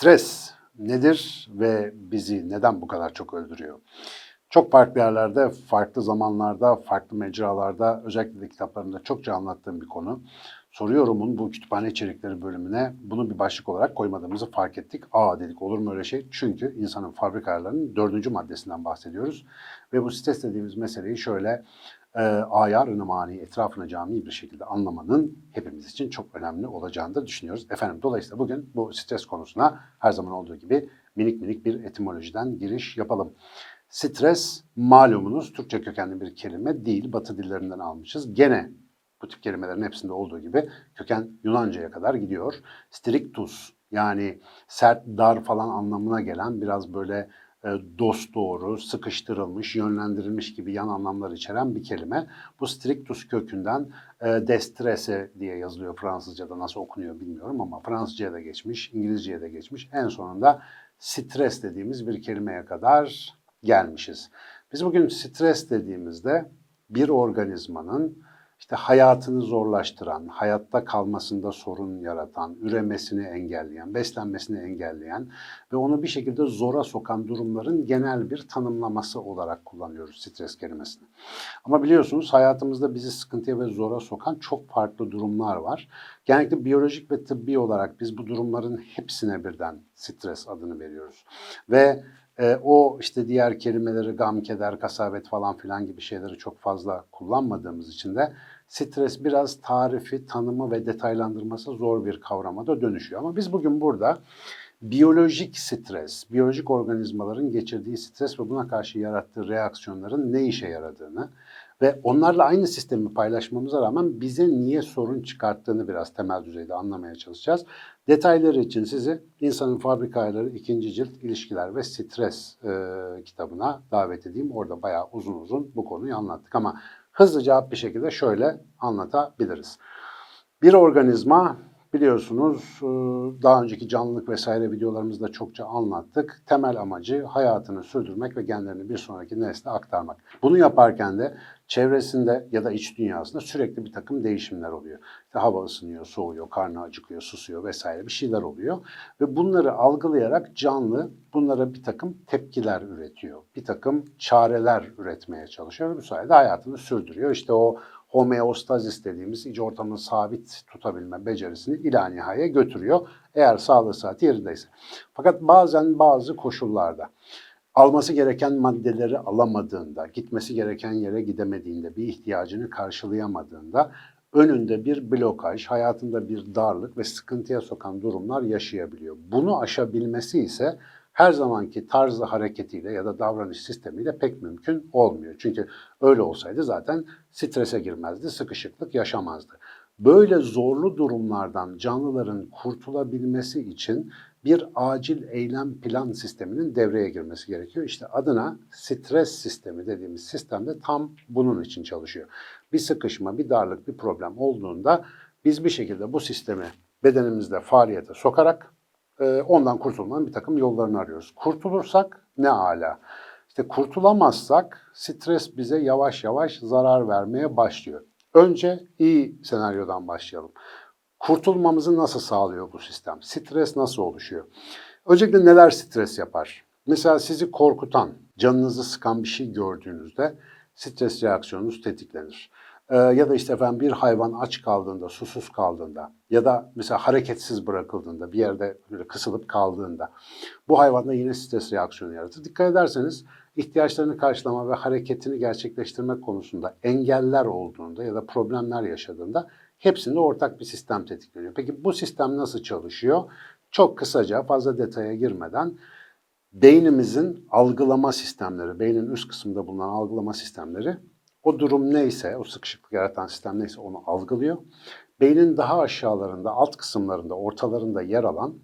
Stres nedir ve bizi neden bu kadar çok öldürüyor? Çok farklı yerlerde, farklı zamanlarda, farklı mecralarda, özellikle de kitaplarımda çokça anlattığım bir konu. Soruyorum'un bu kütüphane içerikleri bölümüne bunu bir başlık olarak koymadığımızı fark ettik. Aa dedik olur mu öyle şey? Çünkü insanın fabrika ayarlarının dördüncü maddesinden bahsediyoruz. Ve bu stres dediğimiz meseleyi şöyle e, ayarını mani etrafını cami bir şekilde anlamanın hepimiz için çok önemli olacağını da düşünüyoruz. Efendim dolayısıyla bugün bu stres konusuna her zaman olduğu gibi minik minik bir etimolojiden giriş yapalım. Stres malumunuz Türkçe kökenli bir kelime değil, Batı dillerinden almışız. Gene bu tip kelimelerin hepsinde olduğu gibi köken Yunanca'ya kadar gidiyor. Strictus yani sert, dar falan anlamına gelen biraz böyle e, dost doğru, sıkıştırılmış, yönlendirilmiş gibi yan anlamlar içeren bir kelime. Bu strictus kökünden e, destrese diye yazılıyor Fransızca'da nasıl okunuyor bilmiyorum ama Fransızca'ya da geçmiş, İngilizce'ye de geçmiş. En sonunda stres dediğimiz bir kelimeye kadar gelmişiz. Biz bugün stres dediğimizde bir organizmanın işte hayatını zorlaştıran, hayatta kalmasında sorun yaratan, üremesini engelleyen, beslenmesini engelleyen ve onu bir şekilde zora sokan durumların genel bir tanımlaması olarak kullanıyoruz stres kelimesini. Ama biliyorsunuz hayatımızda bizi sıkıntıya ve zora sokan çok farklı durumlar var. Genellikle biyolojik ve tıbbi olarak biz bu durumların hepsine birden stres adını veriyoruz. Ve e, o işte diğer kelimeleri gam, keder, kasabet falan filan gibi şeyleri çok fazla kullanmadığımız için de stres biraz tarifi, tanımı ve detaylandırması zor bir kavrama da dönüşüyor. Ama biz bugün burada biyolojik stres, biyolojik organizmaların geçirdiği stres ve buna karşı yarattığı reaksiyonların ne işe yaradığını ve onlarla aynı sistemi paylaşmamıza rağmen bize niye sorun çıkarttığını biraz temel düzeyde anlamaya çalışacağız. Detayları için sizi İnsanın Fabrika Ayarları 2. cilt ilişkiler ve stres e, kitabına davet edeyim. Orada bayağı uzun uzun bu konuyu anlattık ama hızlıca bir şekilde şöyle anlatabiliriz. Bir organizma biliyorsunuz e, daha önceki canlılık vesaire videolarımızda çokça anlattık. Temel amacı hayatını sürdürmek ve genlerini bir sonraki nesle aktarmak. Bunu yaparken de çevresinde ya da iç dünyasında sürekli bir takım değişimler oluyor. İşte hava ısınıyor, soğuyor, karnı acıkıyor, susuyor vesaire bir şeyler oluyor. Ve bunları algılayarak canlı bunlara bir takım tepkiler üretiyor. Bir takım çareler üretmeye çalışıyor ve bu sayede hayatını sürdürüyor. İşte o homeostazis dediğimiz iç ortamını sabit tutabilme becerisini ila nihaya götürüyor. Eğer sağlığı saati yerindeyse. Fakat bazen bazı koşullarda alması gereken maddeleri alamadığında, gitmesi gereken yere gidemediğinde, bir ihtiyacını karşılayamadığında önünde bir blokaj, hayatında bir darlık ve sıkıntıya sokan durumlar yaşayabiliyor. Bunu aşabilmesi ise her zamanki tarzı hareketiyle ya da davranış sistemiyle pek mümkün olmuyor. Çünkü öyle olsaydı zaten strese girmezdi, sıkışıklık yaşamazdı. Böyle zorlu durumlardan canlıların kurtulabilmesi için bir acil eylem plan sisteminin devreye girmesi gerekiyor. İşte adına stres sistemi dediğimiz sistemde tam bunun için çalışıyor. Bir sıkışma, bir darlık, bir problem olduğunda biz bir şekilde bu sistemi bedenimizde faaliyete sokarak ondan kurtulmanın bir takım yollarını arıyoruz. Kurtulursak ne ala. İşte kurtulamazsak stres bize yavaş yavaş zarar vermeye başlıyor. Önce iyi senaryodan başlayalım. Kurtulmamızı nasıl sağlıyor bu sistem? Stres nasıl oluşuyor? Öncelikle neler stres yapar? Mesela sizi korkutan, canınızı sıkan bir şey gördüğünüzde stres reaksiyonunuz tetiklenir. Ee, ya da işte efendim bir hayvan aç kaldığında, susuz kaldığında ya da mesela hareketsiz bırakıldığında, bir yerde böyle kısılıp kaldığında bu hayvanda yine stres reaksiyonu yaratır. Dikkat ederseniz ihtiyaçlarını karşılama ve hareketini gerçekleştirmek konusunda engeller olduğunda ya da problemler yaşadığında hepsinde ortak bir sistem tetikleniyor. Peki bu sistem nasıl çalışıyor? Çok kısaca fazla detaya girmeden beynimizin algılama sistemleri, beynin üst kısmında bulunan algılama sistemleri o durum neyse, o sıkışıklık yaratan sistem neyse onu algılıyor. Beynin daha aşağılarında, alt kısımlarında, ortalarında yer alan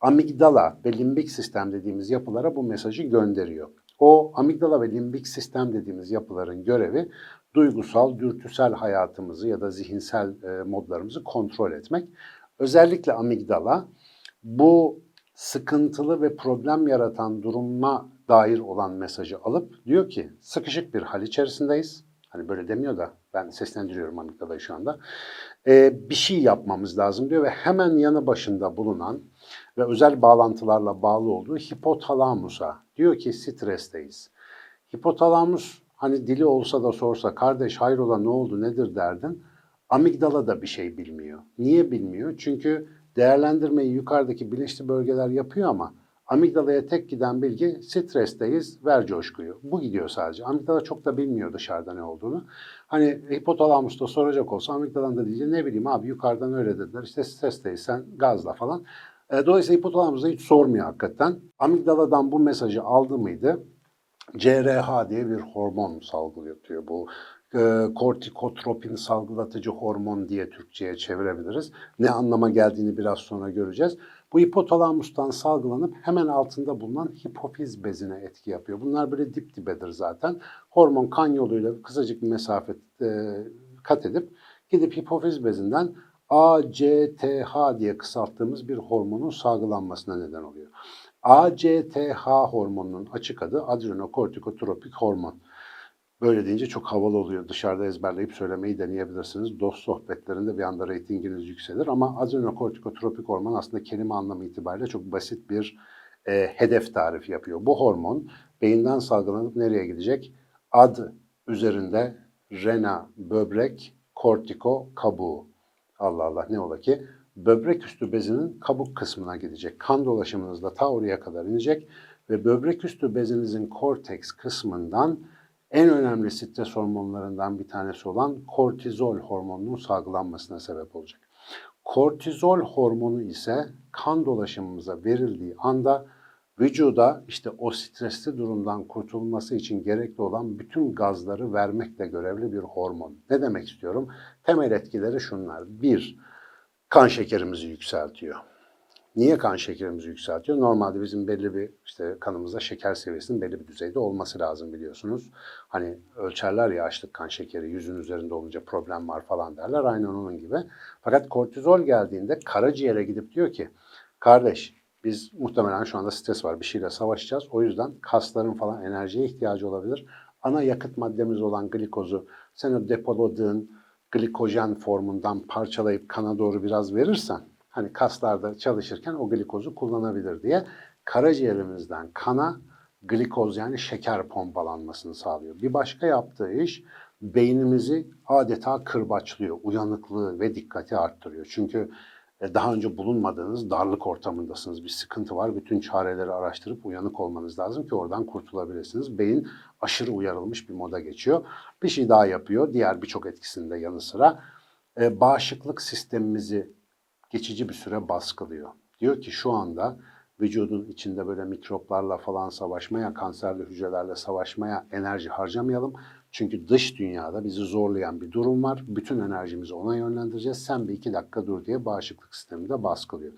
amigdala ve limbik sistem dediğimiz yapılara bu mesajı gönderiyor. O amigdala ve limbik sistem dediğimiz yapıların görevi duygusal, dürtüsel hayatımızı ya da zihinsel e, modlarımızı kontrol etmek. Özellikle amigdala bu sıkıntılı ve problem yaratan duruma dair olan mesajı alıp diyor ki sıkışık bir hal içerisindeyiz. Hani böyle demiyor da ben seslendiriyorum amigdalayı şu anda. Ee, bir şey yapmamız lazım diyor ve hemen yanı başında bulunan ve özel bağlantılarla bağlı olduğu hipotalamusa diyor ki stresteyiz. Hipotalamus hani dili olsa da sorsa kardeş hayrola ne oldu nedir derdin. Amigdala da bir şey bilmiyor. Niye bilmiyor? Çünkü değerlendirmeyi yukarıdaki bilinçli bölgeler yapıyor ama amigdalaya tek giden bilgi stresteyiz, ver coşkuyu. Bu gidiyor sadece. Amigdala çok da bilmiyor dışarıda ne olduğunu. Hani hipotalamusta soracak olsa amigdalanın da diyecek ne bileyim abi yukarıdan öyle dediler işte stresteyiz sen gazla falan. E, dolayısıyla hipotalamus da hiç sormuyor hakikaten. Amigdaladan bu mesajı aldı mıydı? CRH diye bir hormon salgılatıyor. Bu e, kortikotropin salgılatıcı hormon diye Türkçe'ye çevirebiliriz. Ne anlama geldiğini biraz sonra göreceğiz. Bu hipotalamustan salgılanıp hemen altında bulunan hipofiz bezine etki yapıyor. Bunlar böyle dip dibedir zaten. Hormon kan yoluyla kısacık bir mesafe e, kat edip gidip hipofiz bezinden ACTH diye kısalttığımız bir hormonun salgılanmasına neden oluyor. ACTH hormonunun açık adı adrenokortikotropik hormon. Böyle deyince çok havalı oluyor. Dışarıda ezberleyip söylemeyi deneyebilirsiniz. Dost sohbetlerinde bir anda reytinginiz yükselir. Ama adrenokortikotropik hormon aslında kelime anlamı itibariyle çok basit bir e, hedef tarifi yapıyor. Bu hormon beyinden salgılanıp nereye gidecek? Ad üzerinde rena, böbrek, kortiko, kabuğu. Allah Allah ne ola ki? Böbrek üstü bezinin kabuk kısmına gidecek. Kan dolaşımınızda ta oraya kadar inecek ve böbrek üstü bezinizin korteks kısmından en önemli stres hormonlarından bir tanesi olan kortizol hormonunun salgılanmasına sebep olacak. Kortizol hormonu ise kan dolaşımımıza verildiği anda vücuda işte o stresli durumdan kurtulması için gerekli olan bütün gazları vermekle görevli bir hormon. Ne demek istiyorum? Temel etkileri şunlar. Bir, kan şekerimizi yükseltiyor. Niye kan şekerimizi yükseltiyor? Normalde bizim belli bir işte kanımızda şeker seviyesinin belli bir düzeyde olması lazım biliyorsunuz. Hani ölçerler ya açlık kan şekeri yüzün üzerinde olunca problem var falan derler. Aynen onun gibi. Fakat kortizol geldiğinde karaciğere gidip diyor ki kardeş biz muhtemelen şu anda stres var bir şeyle savaşacağız. O yüzden kasların falan enerjiye ihtiyacı olabilir. Ana yakıt maddemiz olan glikozu sen o depoladığın glikojen formundan parçalayıp kana doğru biraz verirsen hani kaslarda çalışırken o glikozu kullanabilir diye karaciğerimizden kana glikoz yani şeker pompalanmasını sağlıyor. Bir başka yaptığı iş beynimizi adeta kırbaçlıyor, uyanıklığı ve dikkati arttırıyor. Çünkü e, daha önce bulunmadığınız darlık ortamındasınız. Bir sıkıntı var. Bütün çareleri araştırıp uyanık olmanız lazım ki oradan kurtulabilirsiniz. Beyin aşırı uyarılmış bir moda geçiyor. Bir şey daha yapıyor. Diğer birçok etkisinde yanı sıra e, bağışıklık sistemimizi geçici bir süre baskılıyor. Diyor ki şu anda vücudun içinde böyle mikroplarla falan savaşmaya, kanserli hücrelerle savaşmaya enerji harcamayalım. Çünkü dış dünyada bizi zorlayan bir durum var. Bütün enerjimizi ona yönlendireceğiz. Sen bir iki dakika dur diye bağışıklık sistemi de baskılıyor.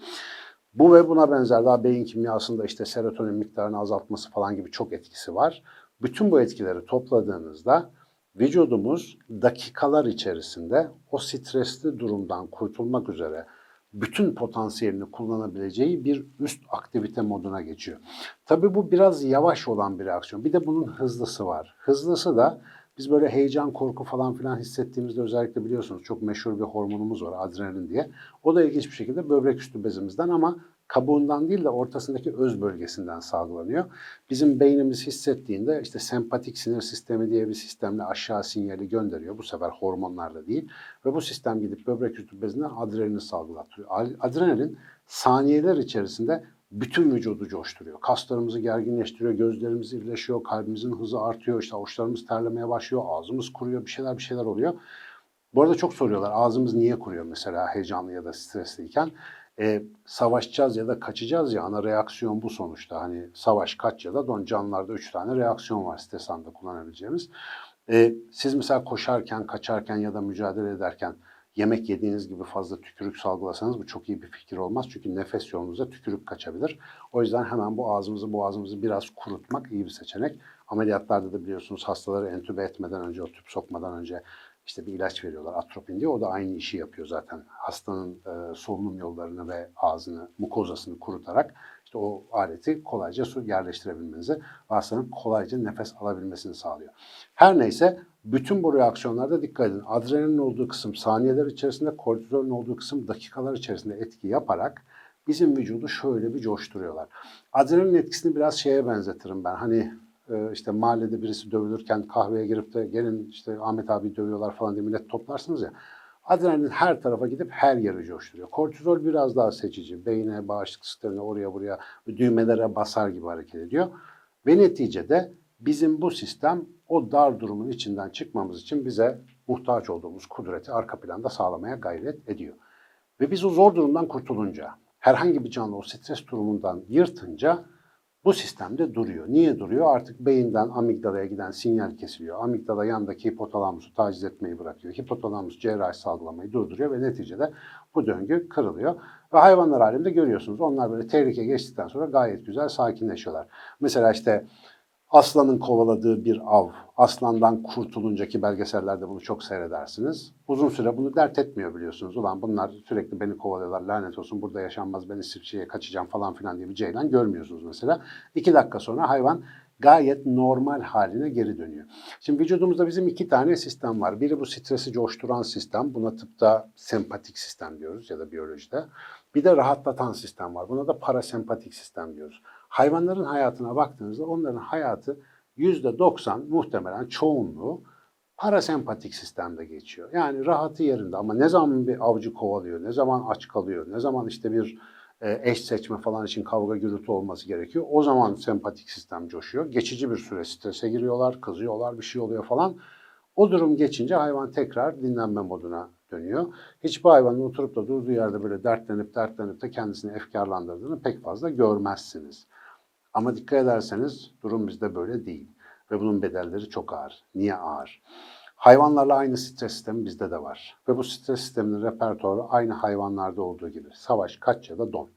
Bu ve buna benzer daha beyin kimyasında işte serotonin miktarını azaltması falan gibi çok etkisi var. Bütün bu etkileri topladığınızda vücudumuz dakikalar içerisinde o stresli durumdan kurtulmak üzere bütün potansiyelini kullanabileceği bir üst aktivite moduna geçiyor. Tabii bu biraz yavaş olan bir reaksiyon. Bir de bunun hızlısı var. Hızlısı da biz böyle heyecan, korku falan filan hissettiğimizde özellikle biliyorsunuz çok meşhur bir hormonumuz var adrenalin diye. O da ilginç bir şekilde böbrek üstü bezimizden ama kabuğundan değil de ortasındaki öz bölgesinden salgılanıyor. Bizim beynimiz hissettiğinde işte sempatik sinir sistemi diye bir sistemle aşağı sinyali gönderiyor. Bu sefer hormonlarla değil. Ve bu sistem gidip böbrek üstü bezinden adrenalini salgılatıyor. Adrenalin saniyeler içerisinde bütün vücudu coşturuyor. Kaslarımızı gerginleştiriyor, gözlerimiz irileşiyor, kalbimizin hızı artıyor, işte avuçlarımız terlemeye başlıyor, ağzımız kuruyor, bir şeyler bir şeyler oluyor. Bu arada çok soruyorlar ağzımız niye kuruyor mesela heyecanlı ya da stresliyken. E, savaşacağız ya da kaçacağız ya ana reaksiyon bu sonuçta. Hani savaş, kaç ya da don canlılarda üç tane reaksiyon var stres anında kullanabileceğimiz. E, siz mesela koşarken, kaçarken ya da mücadele ederken yemek yediğiniz gibi fazla tükürük salgılasanız bu çok iyi bir fikir olmaz. Çünkü nefes yolunuza tükürük kaçabilir. O yüzden hemen bu ağzımızı boğazımızı biraz kurutmak iyi bir seçenek. Ameliyatlarda da biliyorsunuz hastaları entübe etmeden önce, o tüp sokmadan önce işte bir ilaç veriyorlar atropin diye. O da aynı işi yapıyor zaten. Hastanın e, solunum yollarını ve ağzını, mukozasını kurutarak işte o aleti kolayca su yerleştirebilmenizi hastanın kolayca nefes alabilmesini sağlıyor. Her neyse bütün bu reaksiyonlarda dikkat edin. Adrenalin olduğu kısım saniyeler içerisinde, kortizolün olduğu kısım dakikalar içerisinde etki yaparak bizim vücudu şöyle bir coşturuyorlar. Adrenalin etkisini biraz şeye benzetirim ben. Hani işte mahallede birisi dövülürken kahveye girip de gelin işte Ahmet abi dövüyorlar falan diye millet toplarsınız ya. Adrenalin her tarafa gidip her yeri coşturuyor. Kortizol biraz daha seçici. Beyne, bağışıklık sistemine, oraya buraya düğmelere basar gibi hareket ediyor. Ve neticede bizim bu sistem o dar durumun içinden çıkmamız için bize muhtaç olduğumuz kudreti arka planda sağlamaya gayret ediyor. Ve biz o zor durumdan kurtulunca, herhangi bir canlı o stres durumundan yırtınca bu sistemde duruyor. Niye duruyor? Artık beyinden amigdalaya giden sinyal kesiliyor. Amigdala yandaki hipotalamusu taciz etmeyi bırakıyor. Hipotalamus cerrahi salgılamayı durduruyor ve neticede bu döngü kırılıyor. Ve hayvanlar aleminde görüyorsunuz. Onlar böyle tehlike geçtikten sonra gayet güzel sakinleşiyorlar. Mesela işte aslanın kovaladığı bir av, aslandan kurtulunca ki belgesellerde bunu çok seyredersiniz. Uzun süre bunu dert etmiyor biliyorsunuz. Ulan bunlar sürekli beni kovalıyorlar, lanet olsun burada yaşanmaz, ben İsviçre'ye kaçacağım falan filan diye bir ceylan görmüyorsunuz mesela. İki dakika sonra hayvan gayet normal haline geri dönüyor. Şimdi vücudumuzda bizim iki tane sistem var. Biri bu stresi coşturan sistem. Buna tıpta sempatik sistem diyoruz ya da biyolojide. Bir de rahatlatan sistem var. Buna da parasempatik sistem diyoruz. Hayvanların hayatına baktığınızda onların hayatı %90 muhtemelen çoğunluğu parasempatik sistemde geçiyor. Yani rahatı yerinde ama ne zaman bir avcı kovalıyor, ne zaman aç kalıyor, ne zaman işte bir e, eş seçme falan için kavga gürültü olması gerekiyor. O zaman sempatik sistem coşuyor. Geçici bir süre strese giriyorlar, kızıyorlar, bir şey oluyor falan. O durum geçince hayvan tekrar dinlenme moduna dönüyor. Hiçbir hayvanın oturup da durduğu yerde böyle dertlenip dertlenip de kendisini efkarlandırdığını pek fazla görmezsiniz. Ama dikkat ederseniz durum bizde böyle değil. Ve bunun bedelleri çok ağır. Niye ağır? Hayvanlarla aynı stres sistemi bizde de var. Ve bu stres sisteminin repertuarı aynı hayvanlarda olduğu gibi. Savaş, kaç ya da don.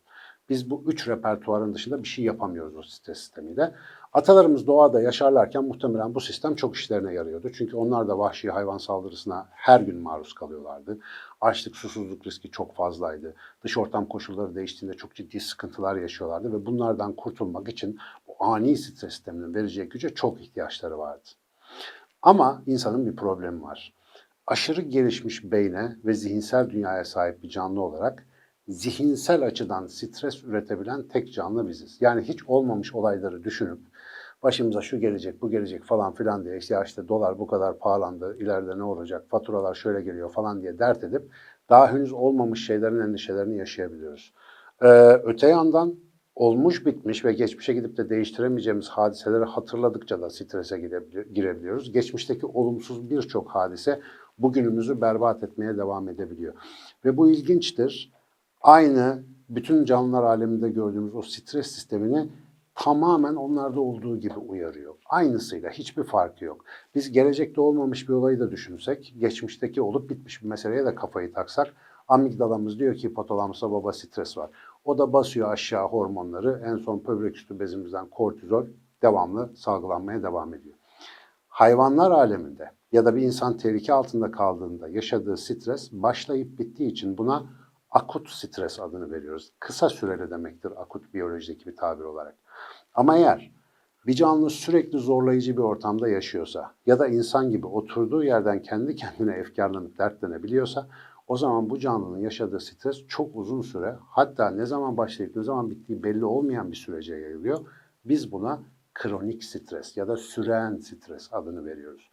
Biz bu üç repertuarın dışında bir şey yapamıyoruz o stres sistemiyle. Atalarımız doğada yaşarlarken muhtemelen bu sistem çok işlerine yarıyordu. Çünkü onlar da vahşi hayvan saldırısına her gün maruz kalıyorlardı. Açlık, susuzluk riski çok fazlaydı. Dış ortam koşulları değiştiğinde çok ciddi sıkıntılar yaşıyorlardı ve bunlardan kurtulmak için bu ani stres sisteminin vereceği güce çok ihtiyaçları vardı. Ama insanın bir problemi var. Aşırı gelişmiş beyne ve zihinsel dünyaya sahip bir canlı olarak zihinsel açıdan stres üretebilen tek canlı biziz. Yani hiç olmamış olayları düşünüp başımıza şu gelecek, bu gelecek falan filan diye işte işte dolar bu kadar pahalandı, ileride ne olacak, faturalar şöyle geliyor falan diye dert edip daha henüz olmamış şeylerin endişelerini yaşayabiliyoruz. Ee, öte yandan olmuş bitmiş ve geçmişe gidip de değiştiremeyeceğimiz hadiseleri hatırladıkça da strese girebiliyoruz. Geçmişteki olumsuz birçok hadise bugünümüzü berbat etmeye devam edebiliyor. Ve bu ilginçtir. Aynı bütün canlılar aleminde gördüğümüz o stres sistemini tamamen onlarda olduğu gibi uyarıyor. Aynısıyla hiçbir farkı yok. Biz gelecekte olmamış bir olayı da düşünsek, geçmişteki olup bitmiş bir meseleye de kafayı taksak, amigdalamız diyor ki hipotalamusa baba stres var. O da basıyor aşağı hormonları, en son böbrek üstü bezimizden kortizol devamlı salgılanmaya devam ediyor. Hayvanlar aleminde ya da bir insan tehlike altında kaldığında yaşadığı stres başlayıp bittiği için buna akut stres adını veriyoruz. Kısa süreli demektir akut biyolojideki bir tabir olarak. Ama eğer bir canlı sürekli zorlayıcı bir ortamda yaşıyorsa ya da insan gibi oturduğu yerden kendi kendine efkarlanıp dertlenebiliyorsa o zaman bu canlının yaşadığı stres çok uzun süre hatta ne zaman başlayıp ne zaman bittiği belli olmayan bir sürece yayılıyor. Biz buna kronik stres ya da süren stres adını veriyoruz.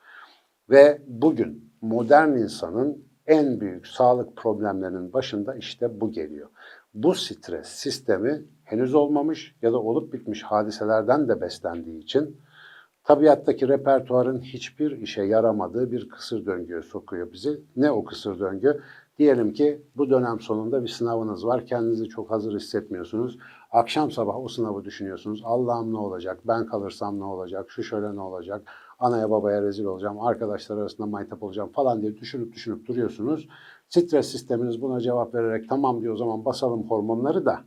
Ve bugün modern insanın en büyük sağlık problemlerinin başında işte bu geliyor. Bu stres sistemi henüz olmamış ya da olup bitmiş hadiselerden de beslendiği için tabiattaki repertuarın hiçbir işe yaramadığı bir kısır döngüye sokuyor bizi. Ne o kısır döngü? Diyelim ki bu dönem sonunda bir sınavınız var. Kendinizi çok hazır hissetmiyorsunuz. Akşam sabah o sınavı düşünüyorsunuz. Allah'ım ne olacak? Ben kalırsam ne olacak? Şu şöyle ne olacak? Anaya babaya rezil olacağım, arkadaşlar arasında maytap olacağım falan diye düşünüp düşünüp duruyorsunuz. Stres sisteminiz buna cevap vererek tamam diyor o zaman basalım hormonları da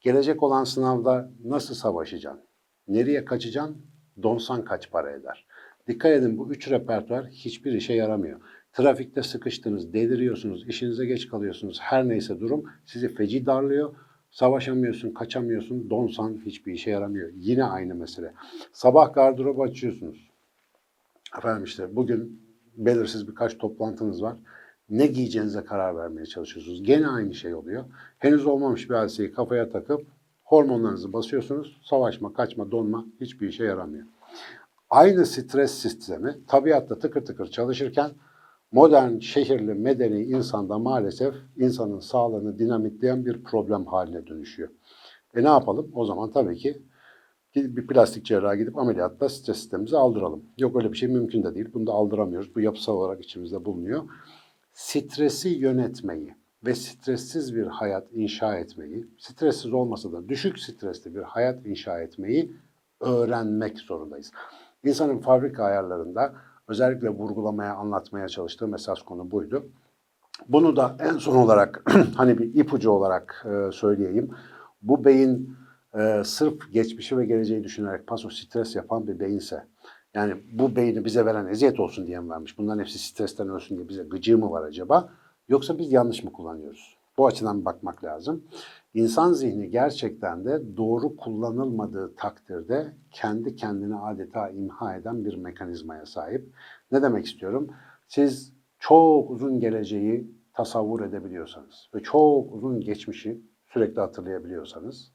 gelecek olan sınavda nasıl savaşacaksın? Nereye kaçacaksın? Donsan kaç para eder? Dikkat edin bu üç repertuar hiçbir işe yaramıyor. Trafikte sıkıştınız, deliriyorsunuz, işinize geç kalıyorsunuz. Her neyse durum sizi feci darlıyor. Savaşamıyorsun, kaçamıyorsun, donsan hiçbir işe yaramıyor. Yine aynı mesele. Sabah gardırobu açıyorsunuz. Efendim işte bugün belirsiz birkaç toplantınız var. Ne giyeceğinize karar vermeye çalışıyorsunuz. Gene aynı şey oluyor. Henüz olmamış bir hadiseyi kafaya takıp hormonlarınızı basıyorsunuz. Savaşma, kaçma, donma hiçbir işe yaramıyor. Aynı stres sistemi tabiatta tıkır tıkır çalışırken modern, şehirli, medeni insanda maalesef insanın sağlığını dinamitleyen bir problem haline dönüşüyor. E ne yapalım? O zaman tabii ki bir plastik cerraha gidip ameliyatta stres sistemimizi aldıralım. Yok öyle bir şey mümkün de değil. Bunu da aldıramıyoruz. Bu yapısal olarak içimizde bulunuyor. Stresi yönetmeyi ve stressiz bir hayat inşa etmeyi, stressiz olmasa da düşük stresli bir hayat inşa etmeyi öğrenmek zorundayız. İnsanın fabrika ayarlarında özellikle vurgulamaya, anlatmaya çalıştığım esas konu buydu. Bunu da en son olarak hani bir ipucu olarak e, söyleyeyim. Bu beyin e, sırf geçmişi ve geleceği düşünerek paso stres yapan bir beyinse, yani bu beyni bize veren eziyet olsun diye mi vermiş? Bunların hepsi stresten ölsün diye bize gıcığı mı var acaba? Yoksa biz yanlış mı kullanıyoruz? Bu açıdan bakmak lazım. İnsan zihni gerçekten de doğru kullanılmadığı takdirde kendi kendini adeta imha eden bir mekanizmaya sahip. Ne demek istiyorum? Siz çok uzun geleceği tasavvur edebiliyorsanız ve çok uzun geçmişi sürekli hatırlayabiliyorsanız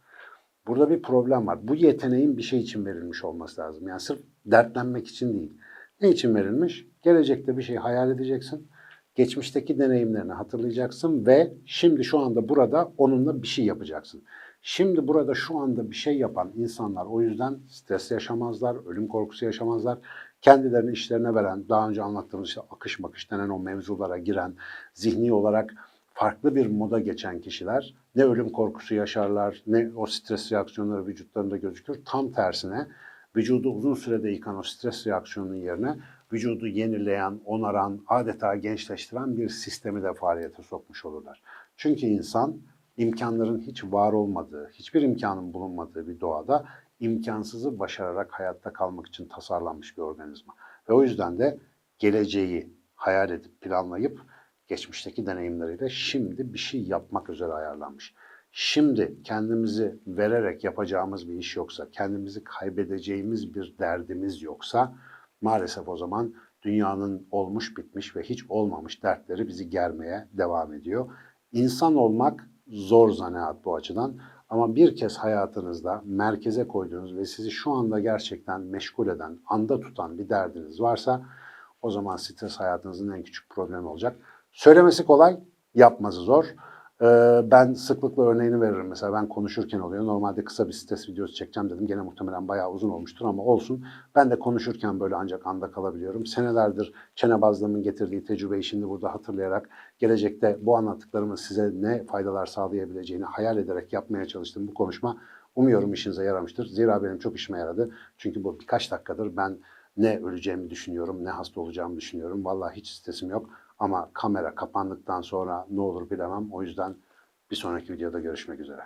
burada bir problem var. Bu yeteneğin bir şey için verilmiş olması lazım. Yani sırf dertlenmek için değil. Ne için verilmiş? Gelecekte bir şey hayal edeceksin geçmişteki deneyimlerini hatırlayacaksın ve şimdi şu anda burada onunla bir şey yapacaksın. Şimdi burada şu anda bir şey yapan insanlar o yüzden stres yaşamazlar, ölüm korkusu yaşamazlar. Kendilerini işlerine veren, daha önce anlattığımız işte akış makış denen o mevzulara giren, zihni olarak farklı bir moda geçen kişiler ne ölüm korkusu yaşarlar, ne o stres reaksiyonları vücutlarında gözükür. Tam tersine vücudu uzun sürede yıkan o stres reaksiyonunun yerine vücudu yenileyen, onaran, adeta gençleştiren bir sistemi de faaliyete sokmuş olurlar. Çünkü insan imkanların hiç var olmadığı, hiçbir imkanın bulunmadığı bir doğada imkansızı başararak hayatta kalmak için tasarlanmış bir organizma. Ve o yüzden de geleceği hayal edip planlayıp geçmişteki deneyimleriyle şimdi bir şey yapmak üzere ayarlanmış. Şimdi kendimizi vererek yapacağımız bir iş yoksa, kendimizi kaybedeceğimiz bir derdimiz yoksa maalesef o zaman dünyanın olmuş bitmiş ve hiç olmamış dertleri bizi germeye devam ediyor. İnsan olmak zor zanaat bu açıdan ama bir kez hayatınızda merkeze koyduğunuz ve sizi şu anda gerçekten meşgul eden, anda tutan bir derdiniz varsa o zaman stres hayatınızın en küçük problemi olacak. Söylemesi kolay, yapması zor. Ee, ben sıklıkla örneğini veririm. Mesela ben konuşurken oluyor. Normalde kısa bir stres videosu çekeceğim dedim. Gene muhtemelen bayağı uzun olmuştur ama olsun. Ben de konuşurken böyle ancak anda kalabiliyorum. Senelerdir çenebazlığımın getirdiği tecrübeyi şimdi burada hatırlayarak gelecekte bu anlattıklarımın size ne faydalar sağlayabileceğini hayal ederek yapmaya çalıştığım bu konuşma umuyorum işinize yaramıştır. Zira benim çok işime yaradı. Çünkü bu birkaç dakikadır ben ne öleceğimi düşünüyorum, ne hasta olacağımı düşünüyorum. Vallahi hiç stresim yok. Ama kamera kapandıktan sonra ne olur bilemem. O yüzden bir sonraki videoda görüşmek üzere.